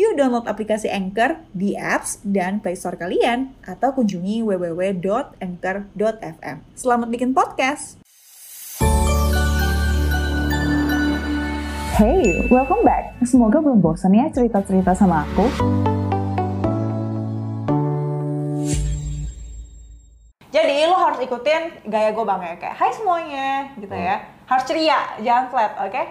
Yuk download aplikasi Anchor di apps dan Play Store kalian atau kunjungi www.anchor.fm. Selamat bikin podcast. Hey, welcome back. Semoga belum bosan ya cerita-cerita sama aku. Jadi lo harus ikutin gaya gue bang ya kayak Hai semuanya gitu ya. Harus ceria, jangan flat, oke?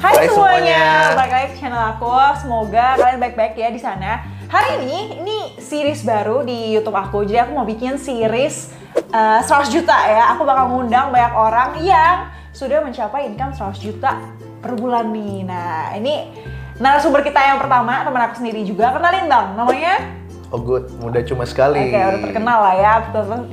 Hai, Hai semuanya, semuanya. balik lagi ke channel aku. Semoga kalian baik-baik ya di sana. Hari ini ini series baru di YouTube aku. Jadi aku mau bikin series eh, 100 juta ya. Aku bakal ngundang banyak orang yang sudah mencapai income 100 juta per bulan nih. Nah, ini narasumber kita yang pertama, teman aku sendiri juga. Kenalin dong, namanya Oh good, mudah cuma sekali. Oke, udah terkenal lah ya,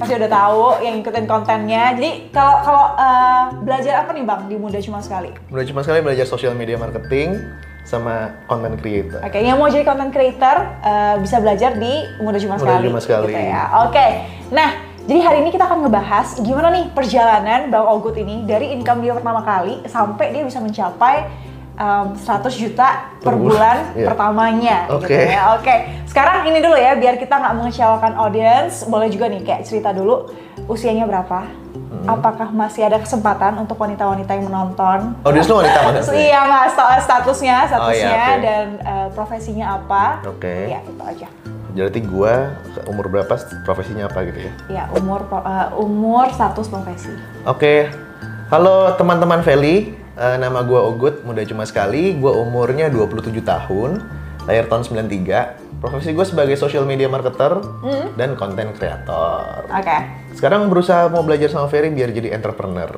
pasti udah tahu yang ngikutin kontennya. Jadi kalau kalau eh, belajar apa nih bang di muda cuma sekali? Mudah cuma sekali belajar social media marketing sama content creator. Oke, yang mau jadi content creator eh, bisa belajar di muda cuma Muda sekali. Cuma Sekali. Gitu ya. Oke, nah jadi hari ini kita akan ngebahas gimana nih perjalanan Bang Ogut ini dari income dia pertama kali sampai dia bisa mencapai em, 100 juta per, Per bulan, bulan, iya. pertamanya. Oke. Gitu ya. Oke, sekarang ini dulu ya biar kita nggak mengecewakan audience. Boleh juga nih kayak cerita dulu usianya berapa? Hmm. Apakah masih ada kesempatan untuk wanita-wanita yang menonton? Audiens lu wanita mana? Iya sta- statusnya, statusnya Oh, iya, oke. dan eh, profesinya apa? Oke. Ya itu aja. Berarti gua umur berapa, profesinya apa gitu ya? Ya umur eh, umur status profesi. Oke. Halo teman-teman Feli, Eh, nama gua Ogut, muda cuma sekali. Gua umurnya 27 tahun, lahir tahun 93. Profesi gue sebagai social media marketer Hmm. dan content creator. Oke. Sekarang berusaha mau belajar sama Ferry biar jadi entrepreneur.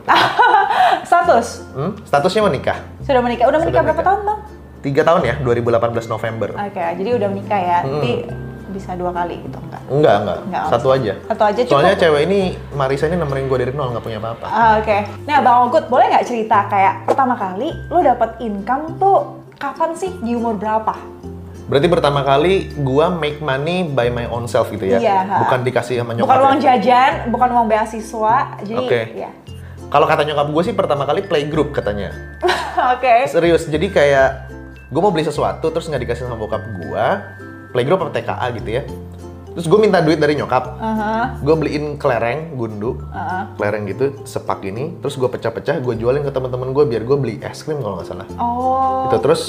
Status Hmm? Statusnya menikah. sudah menikah. Udah menikah Sudah berapa menikah. tahun bang? Tiga tahun ya, 2018 November. Oke, jadi udah menikah ya. Hmm. Nanti bisa dua kali gitu enggak? Enggak, enggak. Satu aja. Satu aja cukup. Soalnya cewek ini, Marisa ini nemenin gue dari nol, nggak punya apa-apa. Ah, Oke. Nah, Bang Ogut, boleh nggak cerita kayak pertama kali lo dapet income tuh kapan sih? Di umur berapa? Berarti pertama kali gua make money by my own self gitu ya? Iya. Bukan dikasih sama nyokap Bukan ya? uang jajan, bukan uang beasiswa. Jadi, Oke. ya. Kalau kata nyokap gue sih pertama kali playgroup katanya. Oke. Serius, jadi kayak gue mau beli sesuatu terus nggak dikasih sama bokap gua, playgroup apa TKA gitu ya. Terus gue minta duit dari nyokap, Aha, gue beliin kelereng, gundu, aha. kelereng gitu, sepak ini, terus gue pecah-pecah, gue jualin ke teman-teman gue biar gue beli es krim kalau nggak salah. Oh. Gitu terus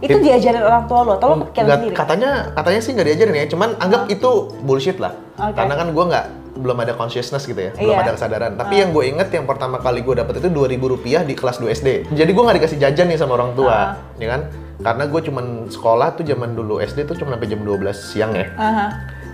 Itu diajarin orang tua lo, atau lo Nggak- sendiri? katanya katanya sih nggak diajarin ya cuman anggap itu bullshit lah Oke. karena kan gue nggak belum ada consciousness gitu ya belum Iya. ada kesadaran tapi yang gue inget yang pertama kali gue dapet itu 2000 rupiah di kelas 2 SD jadi gue nggak dikasih jajan nih sama orang tua Ah. ya kan karena gue cuman sekolah tuh zaman dulu SD tuh cuma sampai jam 12 siang ya Aha.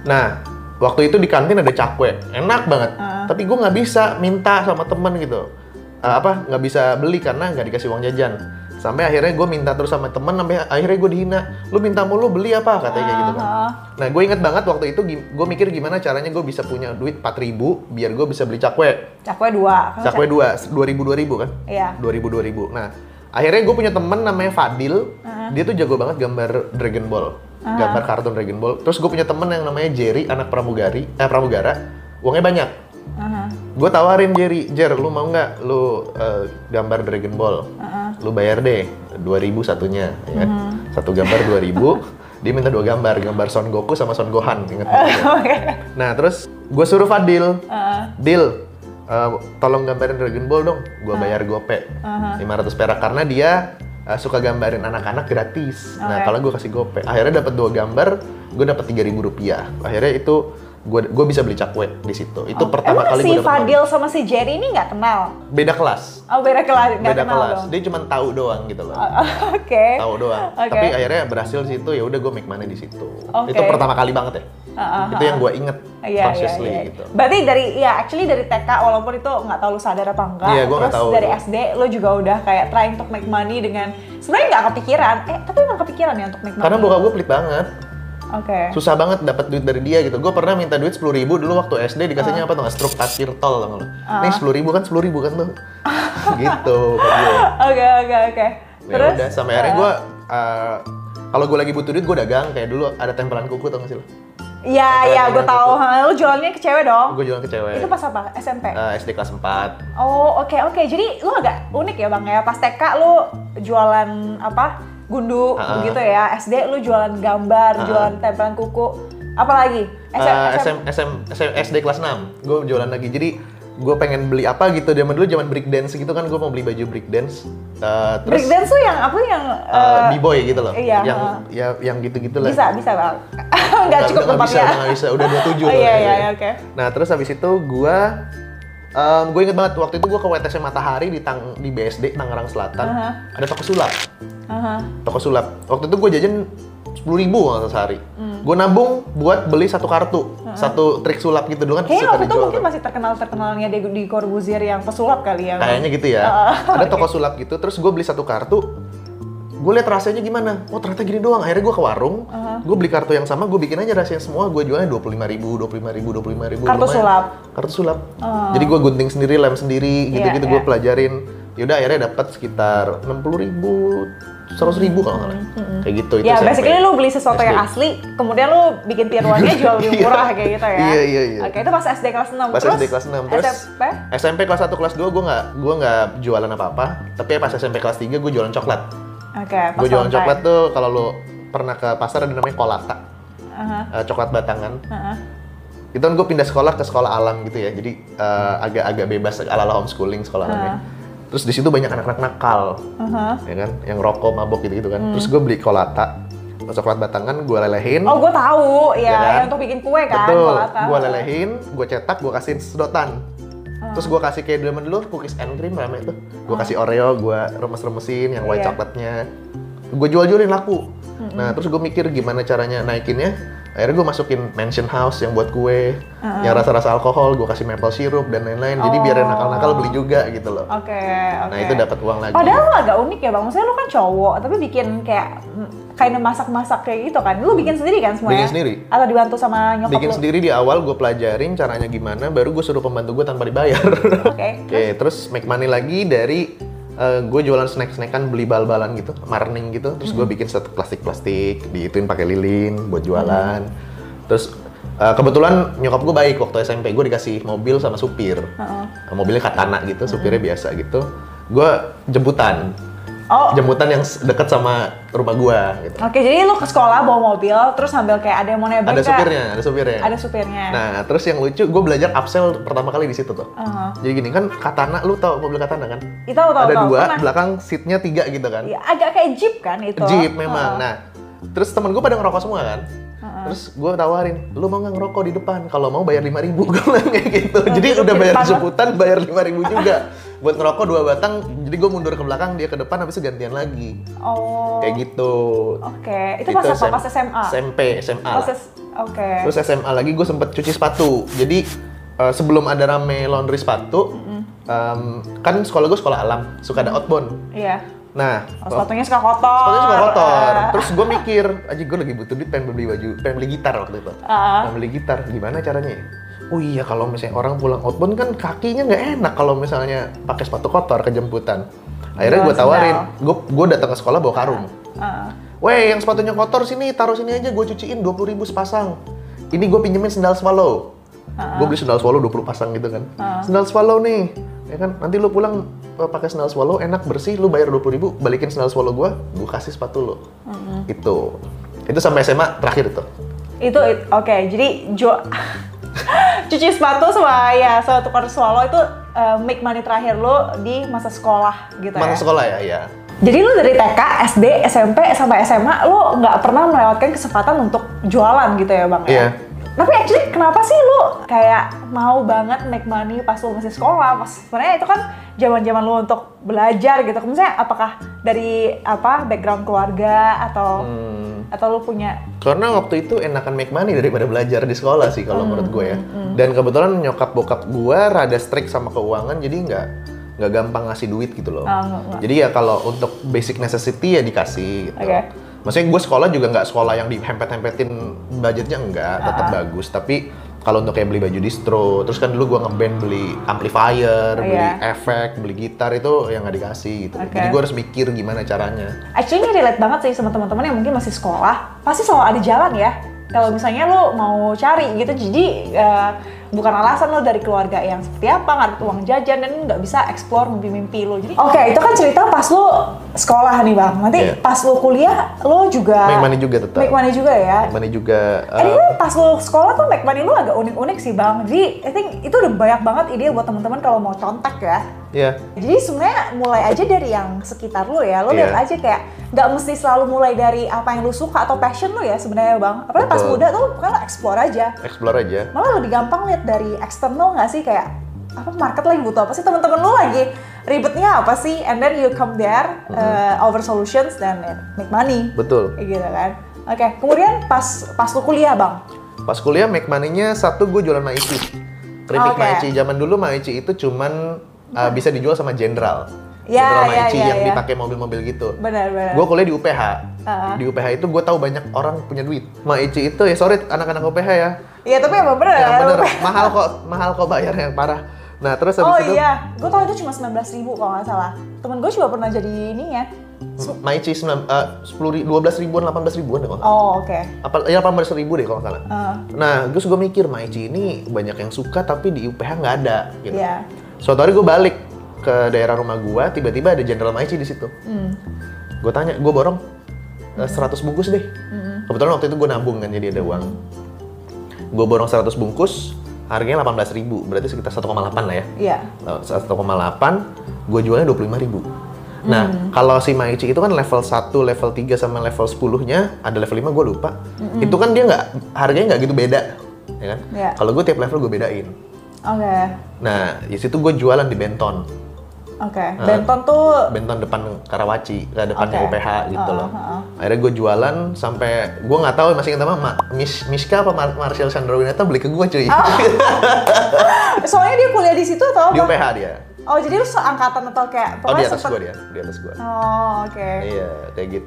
Nah waktu itu di kantin ada cakwe. Enak banget. Ah. tapi gue nggak bisa minta sama temen gitu. Eh, apa nggak bisa beli karena nggak dikasih uang jajan. Sampai akhirnya gue minta terus sama temen sampai akhirnya gue dihina. Lu minta mulu beli apa? katanya kayak gitu kan. Aha. nah gue inget banget waktu itu gue mikir gimana caranya gue bisa punya duit 4000 biar gue bisa beli cakwe. Cakwe dua. Kan cakwe dua 2000 2000 kan? Iya. 2000 2000 nah akhirnya gue punya temen namanya Fadil. Ah. dia tuh jago banget gambar Dragon Ball gambar kartun Dragon Ball terus gue punya temen yang namanya Jerry anak pramugari eh pramugara uangnya banyak Aha. gue tawarin Jerry Jer lu mau nggak lu eh, gambar Dragon Ball Aha. lu bayar deh 2000 satunya ya kan? satu gambar 2000 dia minta dua gambar gambar Son Goku sama Son Gohan inget ya. Oke. nah terus gue suruh Fadil Aha. Deal, eh, tolong gambarin Dragon Ball dong. Gua bayar gope Aha. 500 perak karena dia eh, suka gambarin anak-anak gratis. Nah Oke. kalau gue kasih gope, akhirnya dapat dua gambar, gue dapat 3.000 rupiah. Akhirnya itu gue gue bisa beli cakwe di situ. Itu Oh, pertama Emang kali si gue Fadil sama si Jerry ini nggak kenal? beda kelas. Oh beda kelas, nggak Beda kenal kelas. dong. Dia cuma tahu doang gitu loh. Oke. Tahu doang. Oke. Tapi akhirnya berhasil di situ ya udah gue make money di situ. Oke. Itu pertama kali banget ya. Ah, ah, itu yang gue inget Iya, iya, consciously iya. gitu. Berarti dari, ya actually dari TK walaupun itu nggak tahu lu sadar apa enggak. Iya, gua terus tahu. dari SD lu juga udah kayak trying to make money dengan sebenarnya nggak kepikiran. Eh, tapi nggak kepikiran ya untuk make money. Karena bokap gue pelit banget. Oke. Susah banget dapat duit dari dia gitu. Gue pernah minta duit sepuluh ribu dulu waktu SD dikasihnya apa tuh nggak struk parkir tol lo? Nih sepuluh ribu kan sepuluh ribu kan tuh. gitu. Oke oke oke. Ya udah sampai akhirnya gue uh, kalau gue lagi butuh duit gue dagang kayak dulu ada tempelan kuku tau gak sih lo? Iya iya gue tahu. Ha, Lu jualannya ke cewek dong? Gue jualan ke cewek. Itu pas apa? SMP? Uh, SD kelas 4 Oh oke oke. Jadi lu agak unik ya bang ya. Pas TK lu jualan apa? Gundu ah. gitu ya. SD lu jualan gambar, ah. jualan tempelan kuku. Apalagi? SM, Eh, SM. SM, SM, SM, SD kelas 6 gue jualan lagi jadi gue pengen beli apa gitu zaman dulu zaman break dance gitu kan gue mau beli baju break dance uh, terus Breakdance tuh yang apa yang uh, eh, b-boy gitu loh iya, yang ha. ya yang gitu-gitu lah bisa bisa bang. Nggak cukup nggak bisa, tempatnya. udah nggak bisa, udah 27 Oh tuh iya iya iya, oke. Nah terus habis itu gue, um, gue inget banget waktu itu gue ke WTC Matahari di Tang di BSD Tangerang Selatan, Aha. ada toko sulap, Aha. toko sulap. Waktu itu gue jajan sepuluh ribu kalau sehari. Hmm. Gue nabung buat beli satu kartu, satu trik sulap gitu dulu kan Kayaknya waktu itu mungkin tuh. masih terkenal terkenalnya di, di Corbuzier yang pesulap kali ya. Kayaknya gitu ya. Ah, Ada toko sulap gitu, terus gue beli satu kartu. Gue lihat rasanya gimana. Oh ternyata gini doang. Akhirnya gue ke warung, gue beli kartu yang sama, gue bikin aja rasanya semua. Gue jualnya dua puluh lima ribu, dua puluh lima ribu, dua puluh lima ribu. Kartu lumayan. sulap? Kartu sulap. Oh. Jadi gue gunting sendiri, lem sendiri, gitu-gitu Iya, gue iya. pelajarin. Yaudah akhirnya dapat sekitar enam puluh ribu, seratus ribu kalau nggak salah. Kayak gitu. itu Ya, SMP. basically lu beli sesuatu yang SD. asli, kemudian lu bikin tiruannya jual lebih murah kayak gitu ya. Iya, iya, iya. Oke, itu pas SD kelas 6. Pas Terus SD kelas 6. Terus SMP? SMP kelas 1 kelas 2 gue nggak gue nggak jualan apa-apa. Tapi pas SMP kelas 3 gue jualan coklat. Oke, pas Gue jualan coklat tuh kalau lo pernah ke pasar ada namanya kolata. Aha, eh, coklat batangan. aha. Itu kan gue pindah sekolah ke sekolah alam gitu ya. Jadi eh, agak-agak bebas ala-ala homeschooling sekolah alamnya. Terus di situ banyak anak-anak nakal, aha. ya kan, yang rokok, mabok gitu-gitu Hmm. kan. Terus gue beli kolata, coklat batangan, gue lelehin. Oh, gue tahu ya, Ya kan? yang untuk bikin kue kan, Betul, kolata. gue lelehin, gue cetak, gue kasih sedotan. Hmm. Terus gue kasih kayak zaman dulu cookies and cream rame tuh. Gue kasih Oreo, gue remes-remesin yang white Iya. coklatnya. Gue jual-jualin laku. Hmm. Nah terus gue mikir gimana caranya naikinnya. Akhirnya gue masukin mansion house yang buat kue, Hmm. yang rasa-rasa alkohol, gue kasih maple syrup dan lain-lain. Jadi biar yang nakal-nakal beli juga gitu loh. Oke, oke. Nah itu dapat uang lagi. Padahal lu agak unik ya bang, maksudnya lu kan cowok, tapi bikin kayak kayak masak-masak kayak gitu kan. Lu bikin sendiri kan semuanya? Bikin sendiri. Atau dibantu sama nyokap Bikin lu? sendiri di awal gue pelajarin caranya gimana, baru gue suruh pembantu gue tanpa dibayar. Oke. Oke, terus make money lagi dari gue jualan snack-snackan beli bal-balan gitu, marning gitu. Terus gue bikin satu plastik-plastik, diituin pakai lilin buat jualan. Terus eh, kebetulan nyokap gue baik waktu SMP gue dikasih mobil sama supir. Heeh. Eh, Mobilnya katana gitu, supirnya biasa gitu. Gue jemputan, Oh, jemputan yang deket sama rumah gue gitu. oke. Jadi lu ke sekolah bawa mobil, terus sambil kayak ada yang mau nebeng Ada supirnya, ada supirnya. Ada supirnya. Nah, terus yang lucu, gue belajar upsell pertama kali di situ tuh. Heeh. Jadi gini kan katana, lu tau mobil katana kan? Itu tahu tahu ada tahu. dua, Pernah. belakang seatnya tiga gitu kan. Iya, agak kayak jeep kan itu. Jeep memang. Heeh. Nah, terus temen gue pada ngerokok semua kan. Terus gue tawarin, lu mau nggak ngerokok di depan? Kalau mau bayar lima ribu, gue bilang kayak gitu. Jadi udah bayar depan. seputan, bayar lima ribu juga. Buat ngerokok dua batang, jadi gue mundur ke belakang, dia ke depan, habis itu gantian lagi. Oh. Kayak gitu. Oke, itu pas apa? SM Pas SMA? SMP, SMA Oke. Terus SMA lagi gue sempet cuci sepatu. Jadi eh, sebelum ada rame laundry sepatu, em, kan sekolah gue sekolah alam, suka ada outbound. Iya. Nah, Oh, sepatunya suka kotor. sepatunya suka kotor. Ah. Terus gue mikir, aja gue lagi butuh duit pengen beli baju, pengen beli gitar waktu itu. Ah. Pengen beli gitar, gimana caranya ya? Oh iya, kalau misalnya orang pulang outbound kan kakinya nggak enak kalau misalnya pakai sepatu kotor kejemputan. Akhirnya gue Jual tawarin, gue gue datang ke sekolah bawa karung. Ah. Weh, yang sepatunya kotor sini, taruh sini aja, gue cuciin 20 ribu sepasang. Ini gue pinjemin sendal swallow. Gue beli sendal swallow 20 pasang gitu kan. Sendal swallow nih, ya kan? Nanti lu pulang eh, pakai sendal swallow, enak, bersih, lu bayar 20 ribu, balikin sendal swallow gue, gue kasih sepatu lu. Itu. Itu sampai SMA terakhir itu. Itu, it- oke. Jadi jo cuci sepatu sama ya sama tukar swallow itu uh, make money terakhir lo di masa sekolah gitu Mana ya. sekolah ya? Ya. Jadi lu dari TK, SD, SMP sampai SMA lu nggak pernah melewatkan kesempatan untuk jualan gitu ya bang ya? Iya. Tapi actually kenapa sih lu kayak mau banget make money pas lu masih sekolah? Pas sebenarnya itu kan zaman-zaman lu untuk belajar gitu. Misalnya apakah dari apa background keluarga atau Hmm. atau lu punya Karena waktu itu enakan make money daripada belajar di sekolah sih kalau menurut gue ya. Hmm, Dan kebetulan nyokap bokap gue rada strict sama keuangan, jadi nggak nggak gampang ngasih duit gitu loh. Nggak. Jadi ya kalau untuk basic necessity ya dikasih. Gitu. Oke. Maksudnya gue sekolah juga nggak sekolah yang dihempet-hempetin budgetnya enggak, tetap Ah. bagus. Tapi kalau untuk kayak beli baju distro, terus kan dulu gue ngeband beli amplifier, Oh, beli iya. efek, beli gitar itu yang nggak dikasih gitu. Oke. Jadi gue harus mikir gimana caranya. Actually ini relate banget sih sama teman-teman yang mungkin masih sekolah. Pasti selalu ada jalan ya. Kalau misalnya lo mau cari gitu, jadi eh, bukan alasan lo dari keluarga yang seperti apa, nggak ada uang jajan dan nggak bisa explore mimpi-mimpi lo. Jadi, oke itu kan cerita pas lo sekolah nih bang. Nanti Iya. pas lo kuliah, lo juga Make money juga tetap. make money juga ya. Make money juga. Ini pas lo sekolah tuh make money lo agak unik-unik sih bang. Jadi I think itu udah banyak banget ide buat teman-teman kalau mau contak ya. Ya, Jadi sebenarnya mulai aja dari yang sekitar lo ya. Lo Iya. lihat aja kayak nggak mesti selalu mulai dari apa yang lo suka atau passion lo ya sebenarnya bang. Apalagi pas muda tuh kan lo explore aja. explore aja. Malah lebih gampang lihat dari eksternal nggak sih kayak apa market lagi butuh apa sih teman-teman lo lagi ribetnya apa sih and then you come there uh, over solutions dan make money Betul. gitu kan. Oke, kemudian pas pas lo kuliah bang. Pas kuliah make money-nya satu gue jualan maici. Keripik Oke. maici zaman dulu maici itu cuman uh, bisa dijual sama jenderal. Ya, jenderal ya, maici ya, yang ya. dipakai mobil-mobil gitu. Benar-benar. Gue kuliah di UPH. Uh-uh. Di UPH itu gue tahu banyak orang punya duit. Maici itu ya sorry anak-anak UPH ya. Iya tapi emang bener. Yang bener mahal kok, mahal kok bayarnya parah. Nah terus habis Oh itu iya, gue tau itu cuma 19 ribu kalau nggak salah. Temen gue juga pernah jadi ini ya. Maici sembilan, eh, sepuluh ri- dua belas ribuan, delapan belas ribuan deh kalau nggak salah. Oh oke. Apa ya delapan belas ribu deh kalau nggak salah. Uh, Nah, terus gue mikir Maici ini banyak yang suka tapi di UPH nggak ada. Gitu. Iya. Suatu hari gue balik ke daerah rumah gue, tiba-tiba ada General Maici di situ. Hmm. Gue tanya, gue borong eh, 100 bungkus deh. Hmm. Kebetulan waktu itu gue nabung kan, jadi ada uang. Gue borong 100 bungkus, harganya 18 ribu, berarti sekitar 1,8 lah ya. Iya. 1,8, gue jualnya 25 ribu. Nah, kalau si Maici itu kan level 1, level 3 sama level 10-nya, ada level 5 gue lupa. Itu kan dia nggak, harganya nggak gitu beda. Ya kan? Iya. Kalau gue tiap level gue bedain. Oke. Nah, di situ gue jualan di Benton. Oke. Benton tuh Benton depan Karawaci, ke depannya Oke. UPH gitu Uh, loh. uh, uh. Akhirnya gue jualan sampai gue nggak tahu masih apa Ma, Miss Miska apa Mar Marcel Chandrawinata beli ke gue cuy. Oh. soalnya dia kuliah di situ atau di apa? UPH dia. Oh jadi lu seangkatan atau kayak Oh di atas sempet- gue dia, di atas gue. Oh oke. Iya, kayak gitu.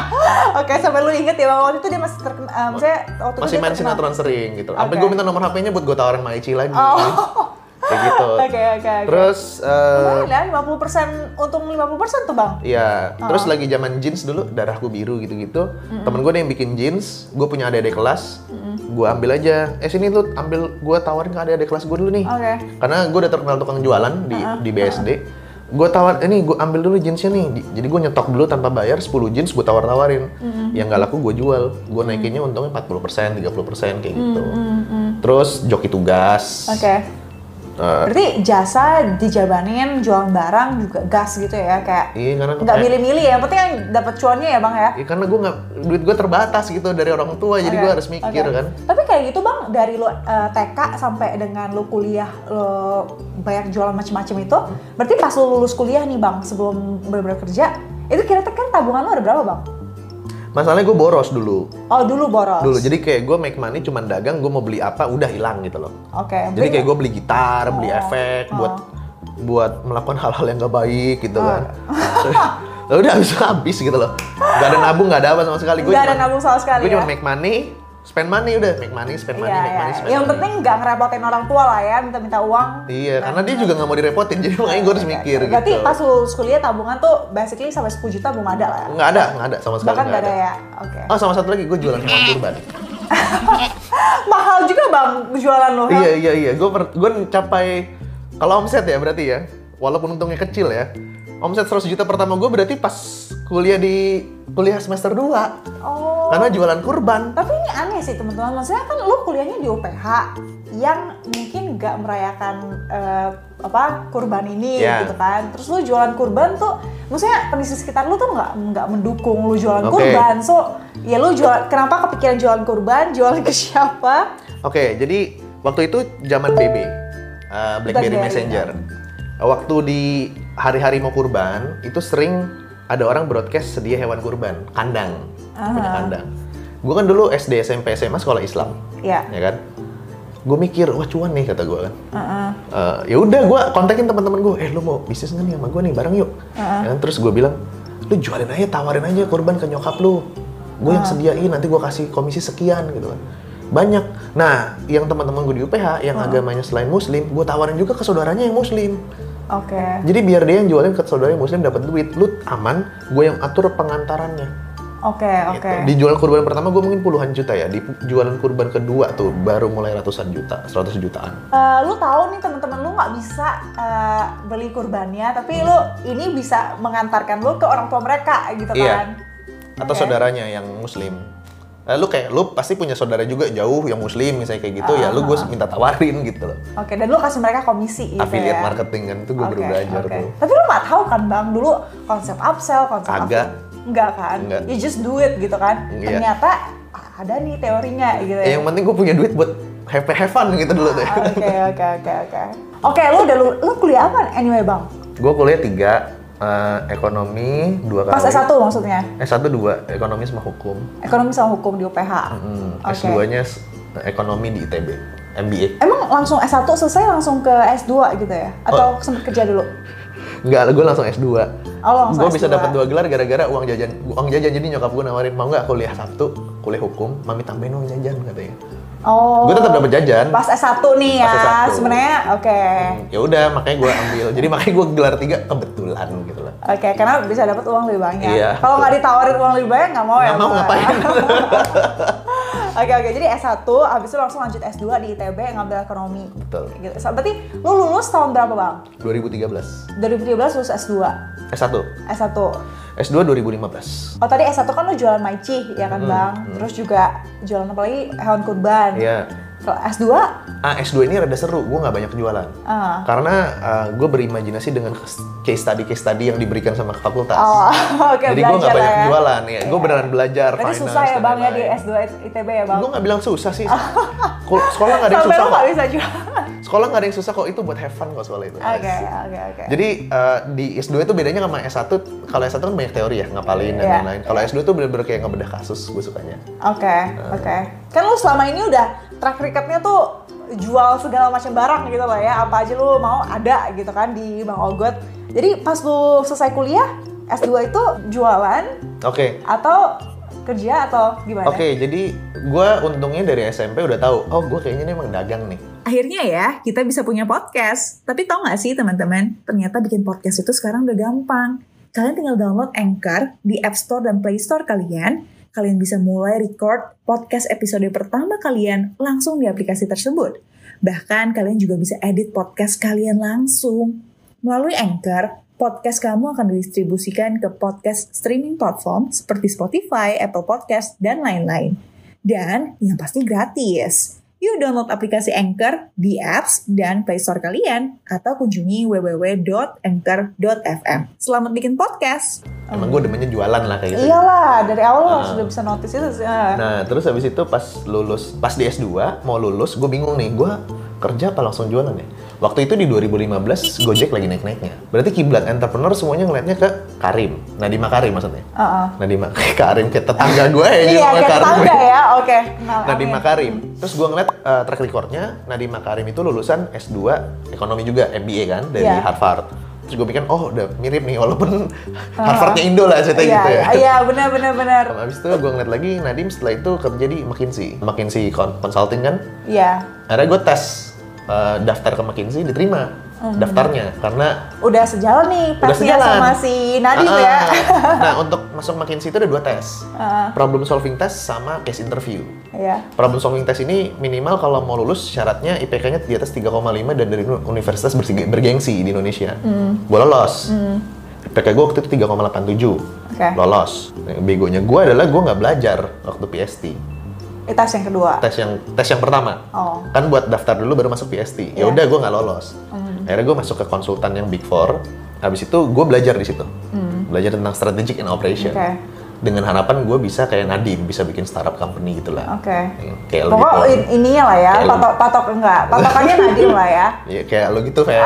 Oke sampai lu inget ya waktu itu dia masih terkenal, waktu Masih main terkenal. sinetron sering gitu. Sampai Oke. gue minta nomor HP-nya buat gue tawarin Maici lagi. Oh. Kayak gitu. Oke oke oke. Terus eh, Lumayan ya 50% untung 50% tuh bang. Iya, Oh. terus lagi zaman jeans dulu, darahku biru gitu-gitu. Temen gue ada yang bikin jeans, gue punya adik-adik kelas, gue ambil aja. Eh sini tuh ambil, gue tawarin ke adik-adik kelas gue dulu nih. Oke. Karena gue udah terkenal tukang jualan di di BSD. Gue tawar, ini gue ambil dulu jeansnya nih. Di- Jadi gue nyetok dulu tanpa bayar 10 jeans gue tawar-tawarin. Yang nggak laku gue jual. Gue naikinnya untungnya 40%, 30% kayak gitu. Terus joki tugas. Oke. Eh, Berarti jasa dijabanin jualan barang juga gas gitu ya kayak iya karena nggak milih-milih ya. Yang penting yang dapat cuannya ya bang ya. Iya, karena gue nggak duit gue terbatas gitu dari orang tua jadi Oke, gue harus mikir oke. kan Tapi kayak gitu bang, dari lo eh, TK sampai dengan lo kuliah, lo banyak jualan macam-macam itu, berarti pas lo lulus kuliah nih bang, sebelum benar-benar kerja, itu kira-kira kan tabungan lo ada berapa bang? Masalahnya gue boros dulu Oh dulu boros. dulu jadi kayak gue make money cuman dagang gue mau beli apa udah hilang gitu loh Oke. jadi beli- kayak gue beli gitar beli Oh, efek oh. buat buat melakukan hal-hal yang gak baik gitu Oh. kan Lalu udah habis habis gitu loh gak ada nabung gak ada apa sama sekali gue Nggak ada nabung sama sekali gue ya? cuma make money spend money udah make money spend money Iya, make iya. money spend Yang money penting nggak ngerepotin orang tua lah ya, minta-minta uang. iya karena dia juga nggak mau direpotin jadi makanya gue harus mikir Berarti gitu pas lulus kuliah tabungan tuh basically sampai 10 juta belum ada lah ya? nggak ada nggak ada sama sekali Bahkan nggak nggak ada ya? Oke. oh sama satu lagi gue jualan hewan kurban Mahal juga bang jualan lo. Iya iya iya, gue gue mencapai kalau omset ya berarti ya, walaupun untungnya kecil ya, omset 100 juta pertama gue berarti pas kuliah di kuliah semester 2 Oh. karena jualan kurban. Tapi ini aneh sih teman-teman, maksudnya kan lo kuliahnya di UPH yang mungkin nggak merayakan eh, apa kurban ini Iya. gitu kan. Terus lo jualan kurban tuh, maksudnya kondisi sekitar lo tuh nggak nggak mendukung lo jualan Oke. kurban. So ya lo jual, kenapa kepikiran jualan kurban? Jualan ke siapa? Oke, jadi waktu itu zaman BB, uh, BlackBerry Blackberry, Messenger. Waktu di hari-hari mau kurban itu sering ada orang broadcast sedia hewan kurban, kandang, punya Aha. kandang. Gue kan dulu SD, SMP, SMA sekolah Islam, Ya. ya kan? Gue mikir, wah cuan nih kata gue kan. Heeh. Eh, ya udah gue kontakin teman-teman gue eh lu mau bisnis nggak nih sama gue nih bareng yuk Heeh. Ya kan? terus gue bilang lu jualin aja tawarin aja korban ke nyokap lu gue yang sediain nanti gue kasih komisi sekian gitu kan banyak nah yang teman-teman gue di UPH yang agamanya selain muslim gue tawarin juga ke saudaranya yang muslim Oke. jadi biar dia yang jualin ke saudara yang muslim dapat duit lu aman gue yang atur pengantarannya Oke, oke. Gitu. Di jualan kurban pertama gue mungkin puluhan juta ya. Di jualan kurban kedua tuh baru mulai ratusan juta, 100 jutaan. Eh, lu tahu nih teman-teman lu nggak bisa eh, beli kurbannya, tapi lu ini bisa mengantarkan lu ke orang tua mereka gitu Iya. kan? Atau Oke. saudaranya yang muslim. Eh, lu kayak lu pasti punya saudara juga jauh yang muslim misalnya kayak gitu ya lu gue minta tawarin gitu loh. Oke, dan lu kasih mereka komisi gitu Affiliate ya? marketing kan itu gue baru Oke, belajar oke. tuh. Tapi lu nggak tahu kan bang dulu konsep upsell, konsep Agak. Enggak kan? Enggak. You just do it gitu kan? Iya. Ternyata ada nih teorinya gitu Eh, ya? yang penting gue punya duit buat have, have fun gitu dulu tuh. Oke, oke, oke, oke. Oke, lu udah lu, lu kuliah apa anyway bang? gue kuliah tiga eh, ekonomi dua kali. Pas S1 maksudnya? S1 dua ekonomi sama hukum. Ekonomi sama hukum di UPH. Hmm, Oke. S2-nya ekonomi di ITB, MBA. Emang langsung S1 selesai langsung ke S2 gitu ya? Atau sempet kerja dulu? Enggak, gue langsung S2. Oh, gue bisa S2. dapat dua gelar gara-gara uang jajan. Uang jajan jadi nyokap gue nawarin mau nggak kuliah Sabtu, kuliah hukum, mami tambahin uang jajan katanya. Oh. Gue tetap dapat jajan. Pas S1 nih ya, Pas S1. sebenarnya oke. Ya udah, makanya gue ambil. Jadi makanya gue gelar tiga kebetulan gitu lah. Oke, karena bisa dapat uang lebih banyak. Iya. Kalau nggak ditawarin uang lebih banyak nggak mau ya? Nggak mau ngapain. Oke oke, jadi S1, habis itu langsung lanjut S2 di ITB ngambil ekonomi. Betul. Gitu. So, berarti lu lulus tahun berapa bang? 2013. 2013 lulus S2, S1. S1. S2 2015. Oh tadi S1 kan lu jualan maici ya kan bang? Terus juga jualan apa lagi? Hewan kurban. Hmm, Iya. Kalau S2? Ah, S2 ini rada seru, gue nggak banyak jualan. Ah. Karena gue berimajinasi dengan case study case study yang diberikan sama fakultas. Oh, oke Jadi gue nggak banyak ya. jualan ya. Gue beneran belajar Berarti finance susah ya bang ya di lain-lain. S2 ITB ya bang? Gue nggak bilang susah sih. Kul- sekolah nggak ada yang susah kok. bisa jual. Sekolah nggak ada yang susah kok. Itu buat have fun kok soalnya itu. Oke oke oke. Jadi eh, di S2 itu bedanya sama S1. Kalau S1 kan banyak teori ya, ngapalin dan Iya. lain-lain. Kalau S2 itu bener-bener kayak ngebedah kasus. Gue sukanya. Oke, oke. Kan lu selama ini udah track recordnya tuh jual segala macam barang gitu loh ya. Apa aja lu mau ada gitu kan di Bang Ogot. Jadi pas lu selesai kuliah, S2 itu jualan Oke. atau kerja atau gimana? Oke, jadi gue untungnya dari SMP udah tahu. Oh, gue kayaknya ini emang dagang nih. Akhirnya ya, kita bisa punya podcast. Tapi tau gak sih teman-teman, ternyata bikin podcast itu sekarang udah gampang. Kalian tinggal download Anchor di App Store dan Play Store kalian. Kalian bisa mulai record podcast episode pertama kalian langsung di aplikasi tersebut. Bahkan kalian juga bisa edit podcast kalian langsung. Melalui Anchor, podcast kamu akan didistribusikan ke podcast streaming platform seperti Spotify, Apple Podcast, dan lain-lain. Dan yang pasti gratis. Yuk download aplikasi Anchor di apps dan Play Store kalian atau kunjungi www.anchor.fm. Selamat bikin podcast. Emang gue demennya jualan lah kayak gitu. Iyalah, dari awal lo Ah. sudah bisa notice itu sih. ah. Nah, terus habis itu pas lulus, pas di S2, mau lulus, gue bingung nih, gue kerja apa langsung jualan ya? Waktu itu di 2015, Gojek lagi naik-naiknya. Berarti kiblat entrepreneur semuanya ngeliatnya ke Karim. Nadima Karim maksudnya. Heeh. Nadima Karim, kayak tetangga gue ya. Iya, kayak Karim. tetangga ya. Oke. Kenal, Nadima amin. Karim. Terus gue ngeliat uh, track recordnya, Nadima Karim itu lulusan S2 ekonomi juga, MBA kan, dari Iya. Harvard. Terus gue pikir, oh udah mirip nih, walaupun Harvardnya Indo lah ceritanya Iya, gitu ya. iya, iya, benar benar benar. Habis itu gue ngeliat lagi Nadim setelah itu kerja di McKinsey. McKinsey Con- Consulting kan. Iya. Akhirnya gue tes uh, daftar ke McKinsey diterima daftarnya karena Udah sejalan nih Udah sejalan. sama si Nadim Ah, ya. nah untuk masuk McKinsey itu ada dua tes. Ah. Problem solving test sama case interview. Iya. Problem solving test ini minimal kalau mau lulus syaratnya IPK-nya di atas 3,5 dan dari universitas bergengsi di Indonesia. Gue lolos. IPK gue waktu itu 3,87. Oke. Lolos. Begonya gue adalah gue nggak belajar waktu PST. Itu tes yang kedua. tes yang tes yang pertama Oh. kan buat daftar dulu baru masuk PST Iya. ya udah gue nggak lolos akhirnya gue masuk ke konsultan yang Big Four habis itu gue belajar di situ belajar tentang strategic and operation Oke. dengan harapan gue bisa kayak Nadim bisa bikin startup company gitu lah Oke. kayak lo Pokok gitu in- ininya lah ya, patok patok enggak. Patokannya Nadim lah ya. ya kayak lo gitu kayak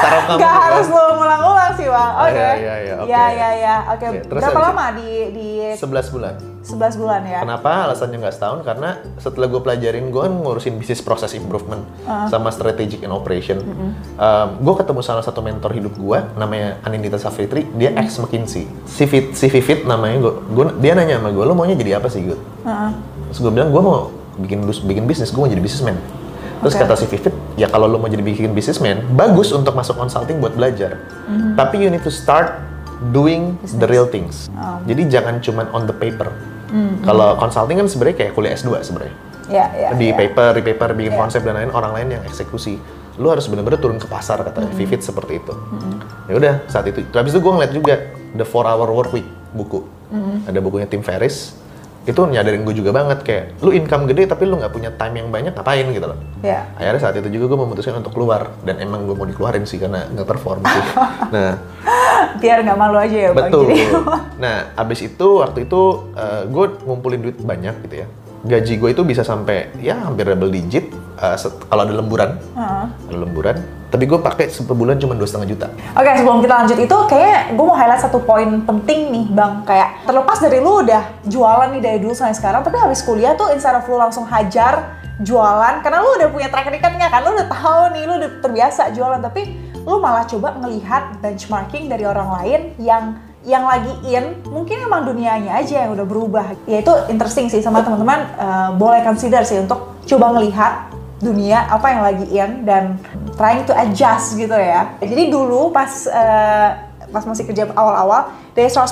rekaman. Nggak ya. harus lo ngulang-ulang sih bang. Oke. Iya, iya, iya, oke. Iya iya iya. Oke. Terus Berapa lama di di 11 bulan. 11 bulan ya? Kenapa alasannya nggak setahun? Karena setelah gue pelajarin, gue kan ngurusin bisnis process improvement sama strategic and operation. gue ketemu salah satu mentor hidup gue, namanya Anindita Safritri. Dia ex McKinsey. Si Fit, si Vivit namanya gue. Gua, dia nanya sama gue, lo maunya jadi apa sih, gue? Heeh. Terus gue bilang, gue mau bikin bisnis, gue mau jadi businessman. Terus Oke. kata si Vivit, ya kalau lo mau jadi bikin businessman, bagus untuk masuk consulting buat belajar. Tapi you need to start doing the real things. Jadi jangan cuman on the paper. Kalau consulting kan sebenarnya kayak kuliah S2 sebenarnya. Ya ya. di ya. paper, di paper, bikin Iya. konsep dan lain orang lain yang eksekusi. Lu harus bener-bener turun ke pasar kata Vivit seperti itu. Ya udah saat itu. Habis itu gue ngeliat juga The 4 Hour Work Week buku. Ada bukunya Tim Ferriss. Itu nyadarin gue juga banget kayak lu income gede tapi lu nggak punya time yang banyak ngapain gitu loh. Ya. Akhirnya saat itu juga gue memutuskan untuk keluar dan emang gue mau dikeluarin sih karena nggak perform sih. nah Biar nggak malu aja ya bang. Betul. Jadi, nah, abis itu waktu itu gue ngumpulin duit banyak gitu ya. Gaji gue itu bisa sampai ya hampir double digit eh, kalau ada lemburan. Heeh. Ada lemburan. Tapi gue pakai sebulan cuma dua setengah juta. Oke, sebelum kita lanjut itu, kayak gue mau highlight satu poin penting nih, Bang. Kayak terlepas dari lu udah jualan nih dari dulu sampai sekarang, tapi habis kuliah tuh instead of lu langsung hajar jualan, karena lu udah punya track record-nya kan, lu udah tahu nih, lu udah terbiasa jualan, tapi lu malah coba ngelihat benchmarking dari orang lain yang yang lagi in, mungkin emang dunianya aja yang udah berubah. Ya itu interesting sih sama teman-teman, eh, boleh consider sih untuk coba ngelihat dunia apa yang lagi in dan trying to adjust gitu ya. Jadi dulu pas eh, pas masih kerja awal-awal dari 100%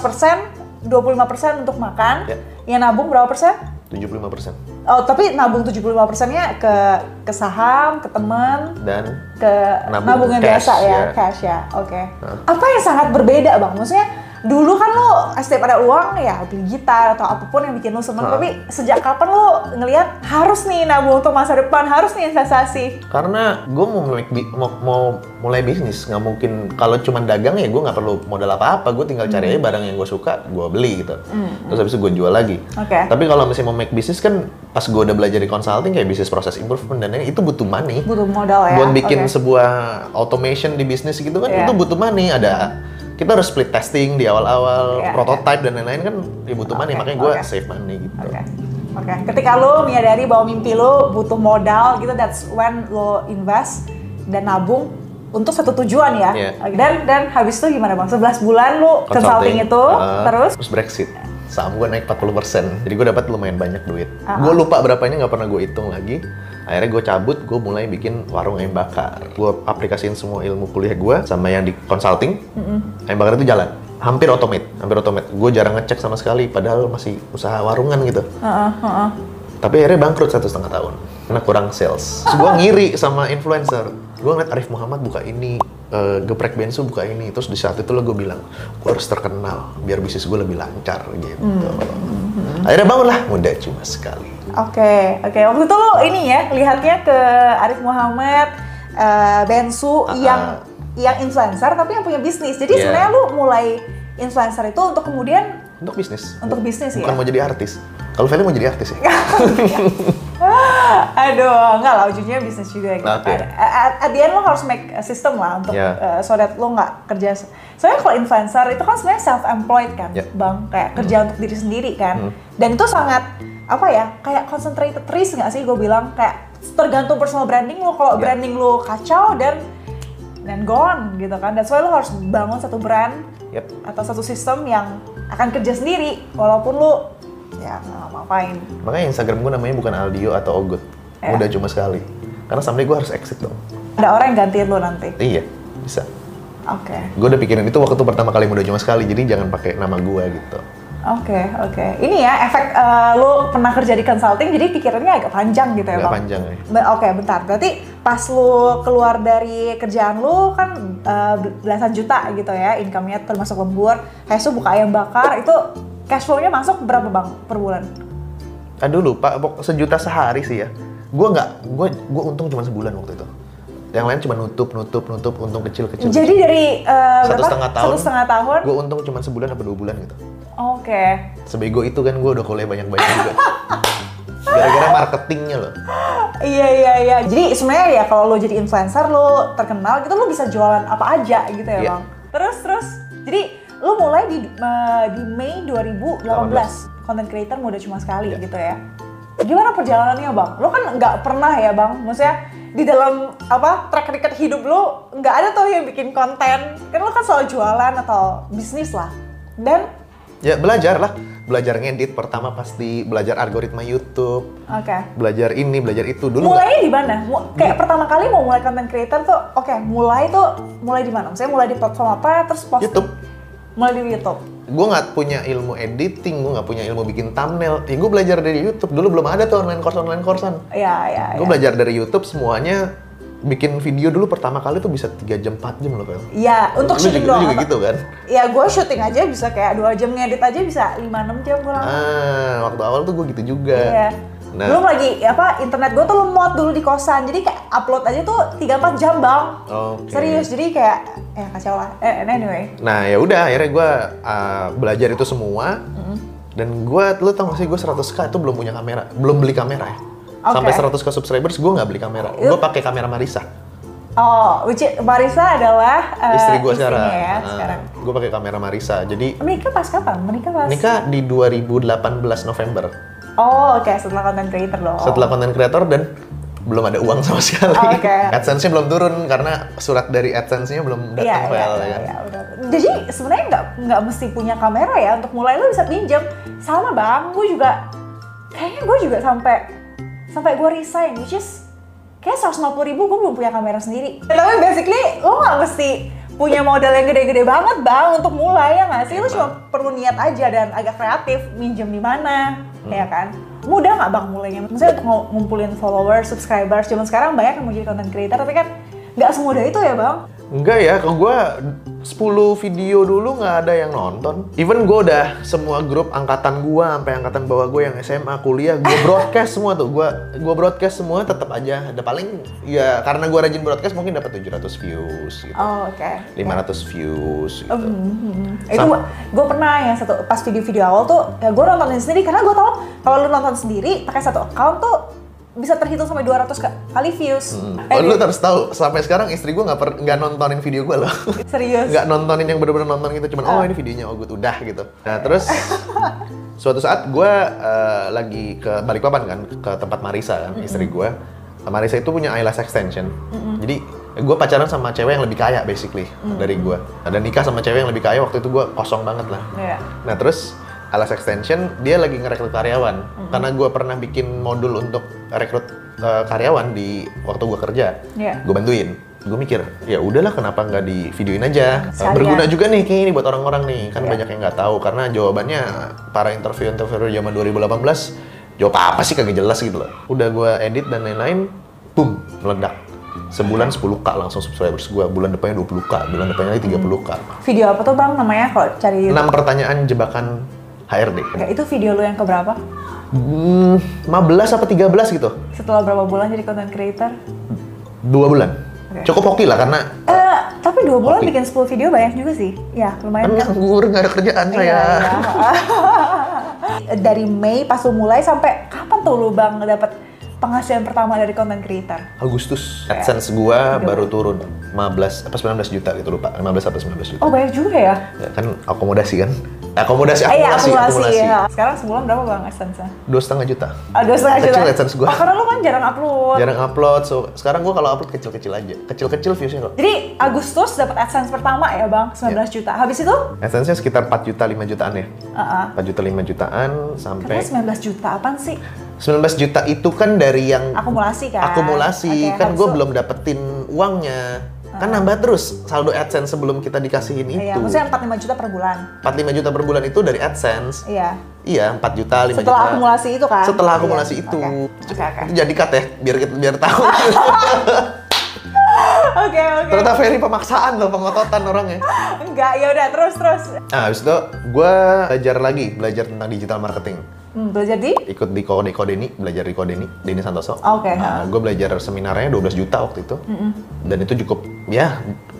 25% untuk makan, Ya. yang nabung berapa persen? 75% Oh, tapi nabung 75 persennya ke ke saham, ke teman, dan ke Nabung nabung yang cash, biasa ya, ya. cash ya. Oke. Nah. Apa yang sangat berbeda, Bang? Maksudnya dulu kan lo setiap ada uang ya beli gitar atau apa pun yang bikin lo seneng, Nah. tapi sejak kapan lo ngelihat harus nih nabung untuk masa depan, harus nih investasi? karena gue mau, mulai mau, mau mulai bisnis nggak mungkin kalau cuma dagang ya gue nggak perlu modal apa-apa gue tinggal cari aja barang yang gue suka gue beli gitu terus habis itu gue jual lagi Oke. tapi kalau misalnya mau make bisnis kan pas gue udah belajar di consulting kayak bisnis proses improvement dan lain itu butuh money Butuh modal ya. buat bikin Oke. sebuah automation di bisnis gitu kan Iya. itu butuh money ada kita harus split testing di awal-awal Iya, prototype dan lain-lain kan ya butuh money makanya gue oke. save money gitu Oke. Oke. Ketika lo menyadari bahwa mimpi lo butuh modal gitu, that's when lo invest dan nabung untuk satu tujuan ya. Iya. Oke. Dan dan habis itu gimana bang? 11 bulan lo consulting, itu, uh, terus terus Brexit saham gue naik 40% jadi gue dapat lumayan banyak duit Ah. gue lupa berapanya nggak pernah gue hitung lagi akhirnya gue cabut gue mulai bikin warung ayam bakar gue aplikasiin semua ilmu kuliah gue sama yang di consulting ayam bakar itu jalan hampir automate hampir automate gue jarang ngecek sama sekali padahal masih usaha warungan gitu Heeh, heeh. tapi akhirnya bangkrut satu setengah tahun karena kurang sales. Terus gue ngiri sama influencer. Gue ngeliat Arif Muhammad buka ini, eh, geprek bensu buka ini. Terus di saat itu lo gue bilang, gue harus terkenal biar bisnis gue lebih lancar gitu. Akhirnya bangunlah muda cuma sekali. Oke, oke. Waktu itu lo ini ya, lihatnya ke Arif Muhammad, eh, Bensu, Ah, yang ah. yang influencer tapi yang punya bisnis. Jadi Iya. sebenarnya lo mulai influencer itu untuk kemudian Untuk bisnis. Untuk bisnis Bukan ya? mau jadi artis. Kalau Feli mau jadi artis ya? Aduh, enggak lah ujungnya bisnis juga gitu. Oke. kan. At, at the end lo harus make a system lah untuk Ya. uh, so that lo nggak kerja. Soalnya kalau influencer itu kan sebenarnya self employed kan, Ya. bang, kayak kerja untuk diri sendiri kan. Hmm. Dan itu sangat apa ya, kayak concentrated risk nggak sih? Gue bilang kayak tergantung personal branding lo. Kalau Ya. branding lo kacau dan dan gone gitu kan. That's why lo harus bangun satu brand Yap. atau satu sistem yang akan kerja sendiri walaupun lo ya nggak ngapain. Makanya Instagram gue namanya bukan Aldio atau Ogut. Ya. Udah cuma sekali. Karena someday gue harus exit dong. Ada orang yang gantiin lo nanti. Iya, bisa. Oke, Gue udah pikirin itu waktu pertama kali muda cuma sekali, jadi jangan pakai nama gue gitu. oke, oke. Ini ya efek eh, lo pernah kerja di consulting, jadi pikirannya agak panjang gitu ya Nggak bang. panjang ya. Be- Oke, bentar. Berarti pas lo keluar dari kerjaan lo kan eh, belasan juta gitu ya, income-nya termasuk lembur. Hesu buka ayam bakar, itu cash flow-nya masuk berapa bang per bulan? Aduh lupa, sejuta sehari sih ya. Gue nggak, gue gue untung cuma sebulan waktu itu. Yang lain cuma nutup, nutup, nutup, untung kecil kecil. Jadi dari eh, Satu berapa? setengah tahun. Satu setengah tahun. Gue untung cuma sebulan atau dua bulan gitu. Oke. Sebego itu kan gue udah kuliah banyak banyak juga. gara-gara marketingnya loh. Iya iya iya. Jadi sebenarnya ya kalau lo jadi influencer lo terkenal gitu lo bisa jualan apa aja gitu ya Iya. bang. Terus terus jadi lo mulai di eh, di Mei 2018 content creator muda cuma sekali Iya. gitu ya. Gimana perjalanannya bang? Lo kan nggak pernah ya bang, maksudnya di dalam apa track record hidup lo nggak ada tuh yang bikin konten. Kan lo kan selalu jualan atau bisnis lah. Dan Ya belajar lah, belajar ngedit pertama pasti belajar algoritma YouTube, oke. belajar ini, belajar itu dulu. Mulainya di mana? Kayak pertama kali mau mulai content creator tuh, oke, mulai tuh mulai di mana? Maksudnya mulai di platform apa? Terus post YouTube. Mulai di YouTube. Gue nggak punya ilmu editing, gue nggak punya ilmu bikin thumbnail. Ya gue belajar dari YouTube. Dulu belum ada tuh online course online coursean. Iya, iya, Gue iya. belajar dari YouTube semuanya. Bikin video dulu pertama kali tuh bisa 3 jam 4 jam loh Fel. Iya, untuk Lu syuting juga, doang. juga gitu kan? Ya, gue syuting aja bisa kayak dua jam ngedit aja bisa 5-6 jam gue lama. Ah, waktu awal tuh gue gitu juga. Iya. Nah. Belum lagi apa internet gue tuh lemot dulu di kosan. Jadi kayak upload aja tuh 3-4 jam, Bang. Oke. Serius. Jadi kayak ya kacau lah. Eh, anyway. Nah ya udah akhirnya gue belajar itu semua Mm-hmm. dan gue lu tau gak sih gue 100k itu belum punya kamera belum beli kamera ya Oke. sampai 100k subscribers gue nggak beli kamera gue pakai kamera Marisa Oh, which is- Marisa adalah eh, istri gue sekarang ya sekarang. gue pakai kamera Marisa jadi Menikah pas kapan? Menikah pas? nikah di 2018 November Oh, oke, setelah content creator dong. setelah konten kreator dan belum ada uang sama sekali Oh, oke. AdSense-nya belum turun karena surat dari AdSense-nya belum Iya, datang iya, Vel, iya, ya kan? iya, udah. Jadi sebenarnya nggak nggak mesti punya kamera ya untuk mulai lu bisa pinjam. Sama bang, gue juga kayaknya gue juga sampai sampai gue resign, which is kayak 150 ribu gue belum punya kamera sendiri. Tapi basically lo nggak mesti punya modal yang gede-gede banget bang untuk mulai ya nggak sih? Lo cuma perlu niat aja dan agak kreatif minjem di mana, Hmm. ya kan? Mudah nggak bang mulainya? Maksudnya untuk ng- ngumpulin followers, subscribers. Cuman sekarang banyak yang mau jadi content creator, tapi kan nggak semudah itu ya bang. Enggak ya, ke gue 10 video dulu nggak ada yang nonton. Even gue udah semua grup angkatan gue, sampai angkatan bawah gue yang SMA, kuliah, gue broadcast semua tuh. Gue gue broadcast semua tetap aja ada paling ya karena gue rajin broadcast mungkin dapat 700 views gitu. Oh, oke. 500 views gitu. Hmm, itu gue pernah yang satu pas video-video awal tuh ya gue nontonin sendiri karena gue tau kalau lu nonton sendiri pakai satu account tuh bisa terhitung sampai 200 ka- kali views. Eh, Oh, lu harus tahu sampai sekarang istri gue nggak nggak nontonin video gue loh. serius. nggak nontonin yang bener-bener nonton gitu cuman oh ini videonya oh udah gitu. Nah terus suatu saat gue lagi ke Balikpapan kan ke tempat Marisa kan istri gue Marisa itu punya eyelash extension. Jadi gue pacaran sama cewek yang lebih kaya basically dari gue dan nikah sama cewek yang lebih kaya waktu itu gue kosong banget lah. Iya. nah terus eyelash extension dia lagi ngerekrut karyawan. Karena gue pernah bikin modul untuk rekrut eh, karyawan di waktu gue kerja. Iya. gue bantuin. Gue mikir ya udahlah kenapa nggak di videoin aja. Sekalian. berguna juga nih kayak ini buat orang-orang nih. Kan Iya. banyak yang nggak tahu karena jawabannya para interview interviewer zaman 2018 jawab apa sih kagak jelas gitu loh. Udah gue edit dan lain-lain boom meledak. Sebulan 10k langsung subscribers gue bulan depannya 20k bulan depannya lagi 30k Video apa tuh bang namanya? Kalau cari YouTube? enam pertanyaan jebakan HRD Oke, itu video lu yang keberapa? hmm, 15 apa 13 gitu Setelah berapa bulan jadi content creator? dua bulan Oke. cukup oke lah karena Eh, tapi dua bulan Oke. bikin 10 video banyak juga sih. Ya, lumayan kan nganggur nggak ada kerjaan saya Iya, iya. Dari Mei pas lu mulai sampai kapan tuh lu bang dapet penghasilan pertama dari content creator? Agustus AdSense gua baru turun 15 apa 19 juta gitu lupa 15 atau 19 juta Oh banyak juga ya? ya, kan akomodasi kan akomodasi Eh, iya, akumulasi akumulasi ya. Sekarang sebulan berapa bang AdSense-nya? dua setengah juta Ah, dua setengah Kecil juta. AdSense gua. Oh, karena lu kan jarang upload. jarang upload so sekarang gua kalau upload kecil-kecil aja kecil-kecil viewsnya kok Jadi Agustus dapat AdSense pertama ya bang, 19 Iya. juta. Habis itu? AdSense-nya sekitar 4 juta 5 jutaan ya Uh 4 juta 5 jutaan sampai Katanya 19 juta apaan sih? 19 juta itu kan dari yang Akumulasi kan? akumulasi Oke, kan gue belum dapetin uangnya kan nambah terus saldo AdSense sebelum kita dikasihin itu Iya, maksudnya 45 juta per bulan. 45 juta per bulan itu dari AdSense Iya. iya 4 juta 5 Setelah juta akumulasi itu kan? setelah Iya, akumulasi itu Oke, oke. oke. Itu jadi cut ya biar kita biar tahu Oke, oke. ternyata very pemaksaan loh pengototan orangnya Enggak, ya udah terus terus. nah habis itu gue belajar lagi belajar tentang digital marketing Hmm, belajar di? ikut di Kode Kodeni belajar di Kodeni Deni Santoso. Oke, Nah, gue belajar seminarnya 12 juta waktu itu. Dan itu cukup ya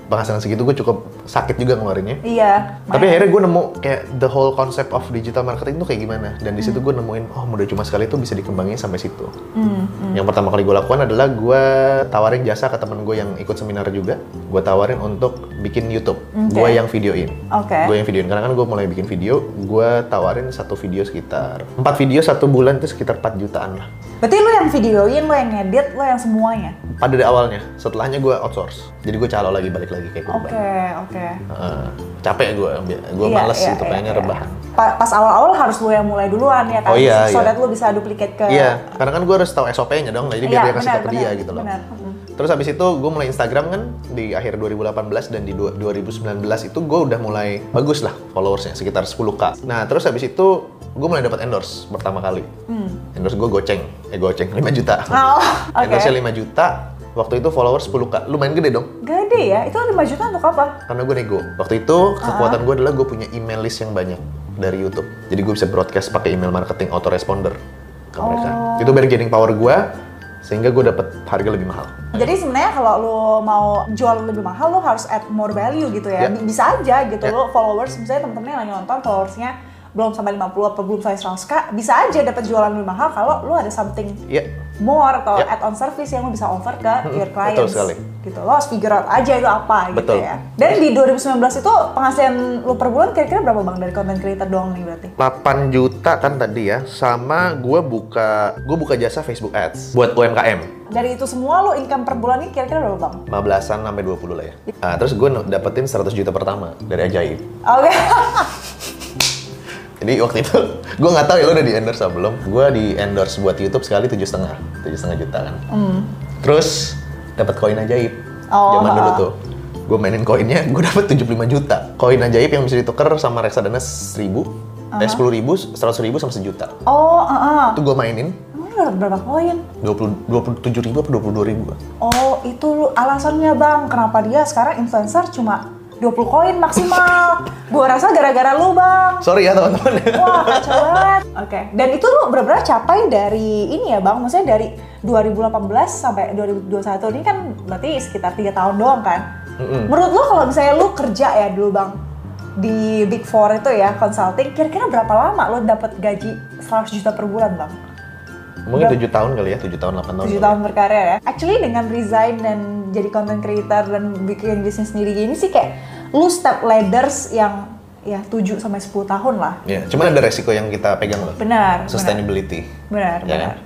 penghasilan segitu gue cukup sakit juga ngeluarinnya. Iya. Tapi akhirnya gue nemu kayak the whole concept of digital marketing tuh kayak gimana. Dan di Hmm. situ gue nemuin, oh modal cuma sekali tuh bisa dikembangin sampai situ. Hmm, hmm. Yang pertama kali gue lakukan adalah gue tawarin jasa ke temen gue yang ikut seminar juga. Gue tawarin untuk bikin YouTube. Oke. Gue yang videoin. Oke. Gue yang videoin. Karena kan gue mulai bikin video, gue tawarin satu video sekitar empat video satu bulan itu sekitar 4 jutaan lah. Berarti lu yang videoin, lu yang ngedit, lu yang semuanya. Pada dari awalnya, setelahnya gue outsource. Jadi gue calo lagi balik lagi kayak Oke, kurban. oke. Heeh. capek gue, gue Iya, males iya, gitu, iya, pengennya iya. rebahan. Pa- Pas awal-awal harus lu yang mulai duluan ya kan? Oh, iya, So iya. that lu bisa duplicate ke... Iya, karena kan gue harus tahu SOP-nya dong, jadi biar Iya, dia kasih benar, tau ke dia benar, gitu loh. benar. Terus habis itu gue mulai Instagram kan di akhir 2018 dan di du- 2019 itu gue udah mulai bagus lah followersnya sekitar 10k. Nah terus habis itu gue mulai dapat endorse pertama kali. Hmm. Endorse gue goceng, eh goceng 5 juta. Oh, oke. Endorse 5 juta, waktu itu followers 10k. Lumayan gede dong. Gede ya? Itu 5 juta untuk apa? Karena gue nego. Waktu itu kekuatan gue adalah gue punya email list yang banyak dari YouTube. Jadi gue bisa broadcast pakai email marketing autoresponder ke mereka. Oh. Itu bargaining power gue sehingga gue dapat harga lebih mahal. Jadi sebenarnya kalau lu mau jual lebih mahal, lu harus add more value gitu ya. Bi- Bisa aja gitu Ya. lu followers, misalnya temen-temen yang lagi nonton followersnya belum sampai 50 atau belum sampai 100k, bisa aja dapat jualan lebih mahal kalau lu ada something Iya. More atau Ya. add-on service yang lu bisa offer ke your betul clients. sekali. Gitu. Lo harus figure out aja itu apa gitu Betul. ya. Dan di 2019 itu penghasilan lu per bulan kira-kira berapa bang dari content creator doang nih berarti? 8 juta kan tadi ya, sama gue buka gue buka jasa Facebook Ads buat UMKM. Dari itu semua lu income per bulan ini kira-kira berapa bang? 15-an sampai 20 lah ya. Nah, terus gue dapetin 100 juta pertama dari Ajaib. Oke. Jadi waktu itu gue nggak tahu ya lo udah di endorse apa belum. Gue di endorse buat YouTube sekali tujuh setengah, tujuh setengah juta kan. Terus dapat koin ajaib. Oh, Zaman dulu tuh. Gue mainin koinnya, gue dapet 75 juta. Koin ajaib yang bisa ditukar sama reksadana 1000, eh 10 ribu, 100 ribu sama sejuta. Oh, heeh. Itu gue mainin dapat berapa koin? 20, 27 ribu atau 22 ribu. Oh, itu alasannya bang, kenapa dia sekarang influencer cuma 20 koin maksimal. Gua rasa gara-gara lu bang. Sorry ya teman-teman. Wah, kacau banget. Oke, dan itu lu benar-benar capai dari ini ya bang, maksudnya dari 2018 sampai 2021 ini kan berarti sekitar tiga tahun doang kan? Mm-mm. Menurut lu kalau misalnya lu kerja ya dulu bang di Big Four itu ya consulting, kira-kira berapa lama lu dapat gaji 100 juta per bulan bang? Mungkin 7 tahun kali ya, 7 tahun, 8 tahun. 7 kali tahun berkarya ya. Actually dengan resign dan jadi content creator dan bikin bisnis sendiri gini sih kayak lu step ladders yang ya 7 sampai 10 tahun lah. Ya, cuman ada resiko yang kita pegang loh. Benar. Sustainability. Benar, Ya benar. kan?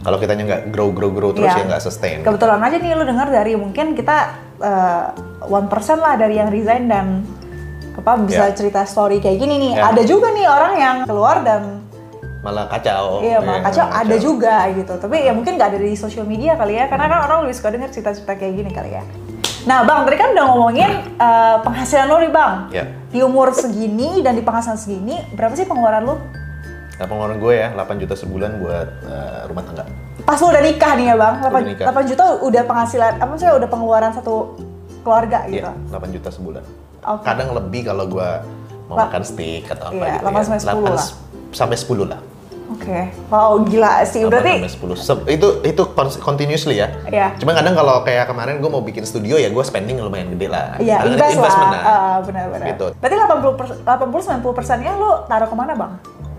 Kalau kitanya nggak grow, grow, grow terus Iya. ya nggak sustain. Kebetulan aja nih lu dengar dari mungkin kita eh, one percent lah dari yang resign dan apa bisa Ya. cerita story kayak gini nih. Ya. Ada juga nih orang yang keluar dan Malah kacau. iya malah Ya, kacau malah ada juga gitu. Tapi ya mungkin nggak ada di sosial media kali ya karena kan orang lebih suka denger cerita-cerita kayak gini kali ya. Nah bang, tadi kan udah ngomongin eh, penghasilan lo nih bang. Ya. Di umur segini dan di penghasilan segini, berapa sih pengeluaran lo? Nah, pengeluaran gue ya 8 juta sebulan buat eh, rumah tangga. Pas lo udah nikah nih ya bang, 8, Udah nikah. 8 juta udah penghasilan, apa sih udah pengeluaran satu keluarga gitu. Iya, 8 juta sebulan. Oke. Kadang lebih kalau gue mau La- makan steak atau apa Iya, gitu 8 sampai 10 lah. sampai 10 lah. Oke, wow gila sih 8 berarti. sampai 10. Se- itu itu continuously ya. Iya. Cuma kadang kalau kayak kemarin gue mau bikin studio ya gue spending lumayan gede lah. Iya, Karena invest investment lah. lah. Ah, benar-benar. Gitu. Berarti 80 per, 80 90 persennya lo taruh ke mana bang?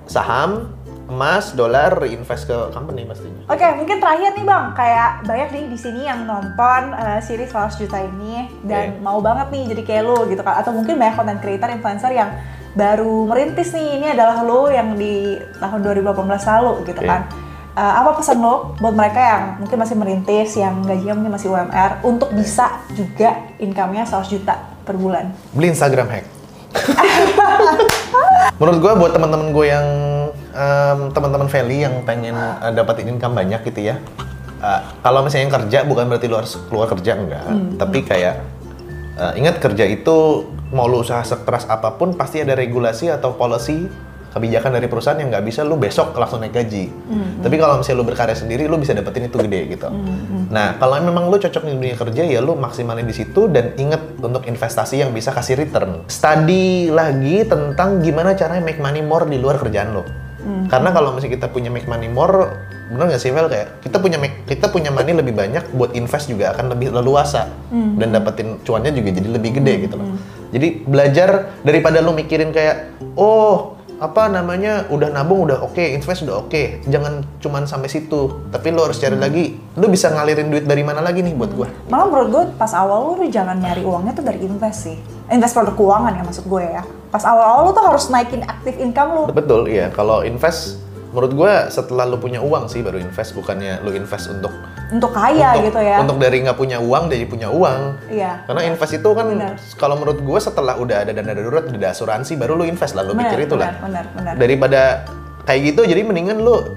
Saham, emas, dolar, reinvest ke company pastinya. Oke, mungkin terakhir nih bang, kayak banyak nih di sini yang nonton eh, series 100 juta ini dan Oke. mau banget nih jadi kayak lo gitu kan, atau mungkin banyak content creator, influencer yang baru merintis nih, ini adalah lo yang di tahun 2018 lalu gitu Oke. kan. Eh, apa pesan lo buat mereka yang mungkin masih merintis, yang gajinya mungkin masih UMR, untuk bisa juga income-nya 100 juta per bulan? Beli Instagram hack. Menurut gue buat teman-teman gue yang em, teman-teman Valley yang pengen eh, dapetin income banyak gitu ya. eh, kalau misalnya yang kerja bukan berarti lu harus keluar kerja enggak, tapi kayak eh, ingat kerja itu mau lu usaha sekeras apa pun pasti ada regulasi atau policy kebijakan dari perusahaan yang nggak bisa lu besok langsung naik gaji. Tapi kalau misalnya lu berkarya sendiri, lu bisa dapetin itu gede gitu. Nah, kalau memang lu cocok di dunia kerja ya lu maksimalin di situ dan inget untuk investasi yang bisa kasih return. Study lagi tentang gimana caranya make money more di luar kerjaan lo. Karena kalau misalnya kita punya make money more bener nggak sih Vel kayak kita punya kita punya money lebih banyak buat invest juga akan lebih leluasa. Dan dapetin cuannya juga jadi lebih gede gitu loh. jadi belajar daripada lu mikirin kayak oh apa namanya udah nabung udah oke invest udah oke. Jangan cuman sampai situ. Tapi lu harus cari lagi. Lu bisa ngalirin duit dari mana lagi nih buat gua? Malah menurut gue pas awal lu jangan nyari uangnya tuh dari invest sih. Invest produk keuangan ya maksud gue ya. Pas awal-awal lu tuh harus naikin aktif income lu. betul iya. Kalau invest menurut gua setelah lu punya uang sih baru invest bukannya lu invest untuk Untuk kaya untuk, gitu ya. Untuk dari nggak punya uang jadi punya uang. Iya. Karena invest itu kan kalau menurut gue setelah udah ada dana darurat, udah ada asuransi, baru lu invest lah, lu Benar, pikir itu lah. benar, benar. Daripada kayak gitu, jadi mendingan lu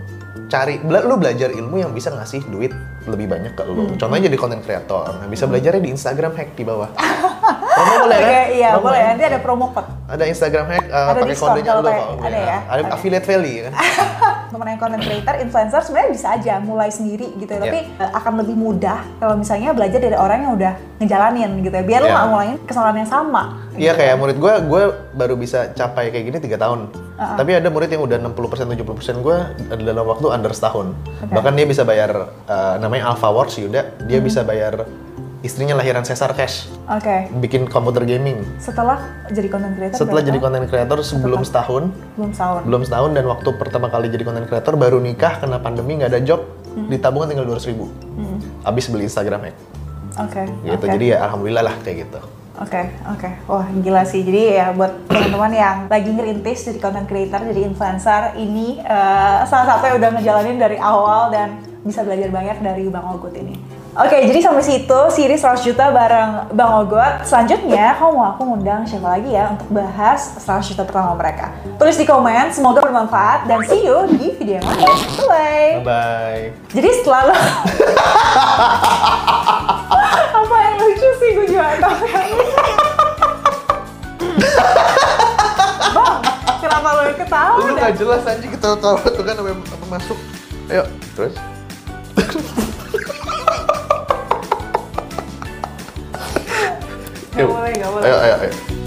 cari, bela- lu belajar ilmu yang bisa ngasih duit lebih banyak ke Hmm. lu. Contohnya jadi content creator. Nah, bisa belajarnya di Instagram hack di bawah. Promo boleh kan? iya Promo boleh. ya? Nanti ada promo code. Ada Instagram hack, uh, Ada pakai kodenya lu. ada ya? Ada Oke. affiliate value kan? teman yang content creator, influencer sebenarnya bisa aja mulai sendiri gitu ya. Iya. Tapi eh, akan lebih mudah kalau misalnya belajar dari orang yang udah ngejalanin gitu ya. Biar lu Iya. nggak ngulangin kesalahan yang sama. Iya kayak murid gue, gue baru bisa capai kayak gini tiga tahun. Tapi ada murid yang udah 60% 70% gue dalam waktu under setahun. Bahkan dia bisa bayar uh, namanya Alpha Wars Yuda, dia bisa bayar istrinya lahiran Cesar Cash, Oke. bikin komputer gaming. Setelah jadi content creator Setelah berapa jadi content creator sebelum setahun, belum setahun. belum setahun dan waktu pertama kali jadi content creator baru nikah kena pandemi nggak ada job, di tabungan tinggal 200 ribu. Abis beli Instagram. Oke. Gitu. oke. Jadi ya alhamdulillah lah kayak gitu. Oke, oke. Wah, gila sih. Jadi ya buat teman-teman yang lagi ngerintis jadi content creator, jadi influencer, ini eh, salah satu yang udah ngejalanin dari awal dan bisa belajar banyak dari Bang Ogut ini. Oke, jadi sampai situ series 100 juta bareng Bang Ogot. Selanjutnya, kamu mau aku ngundang siapa lagi ya untuk bahas 100 juta pertama mereka? Tulis di komen, semoga bermanfaat dan see you di video yang lain. Bye! Bye bye. Jadi setelah lo... Apa yang lucu sih, gue juga tahu Bang, kenapa lo yang ketawa? Lu nggak jelas anjing kita tahu tuh kan masuk. Ayo, terus. Gak boleh, gak boleh. Ayo, ayo, ayo.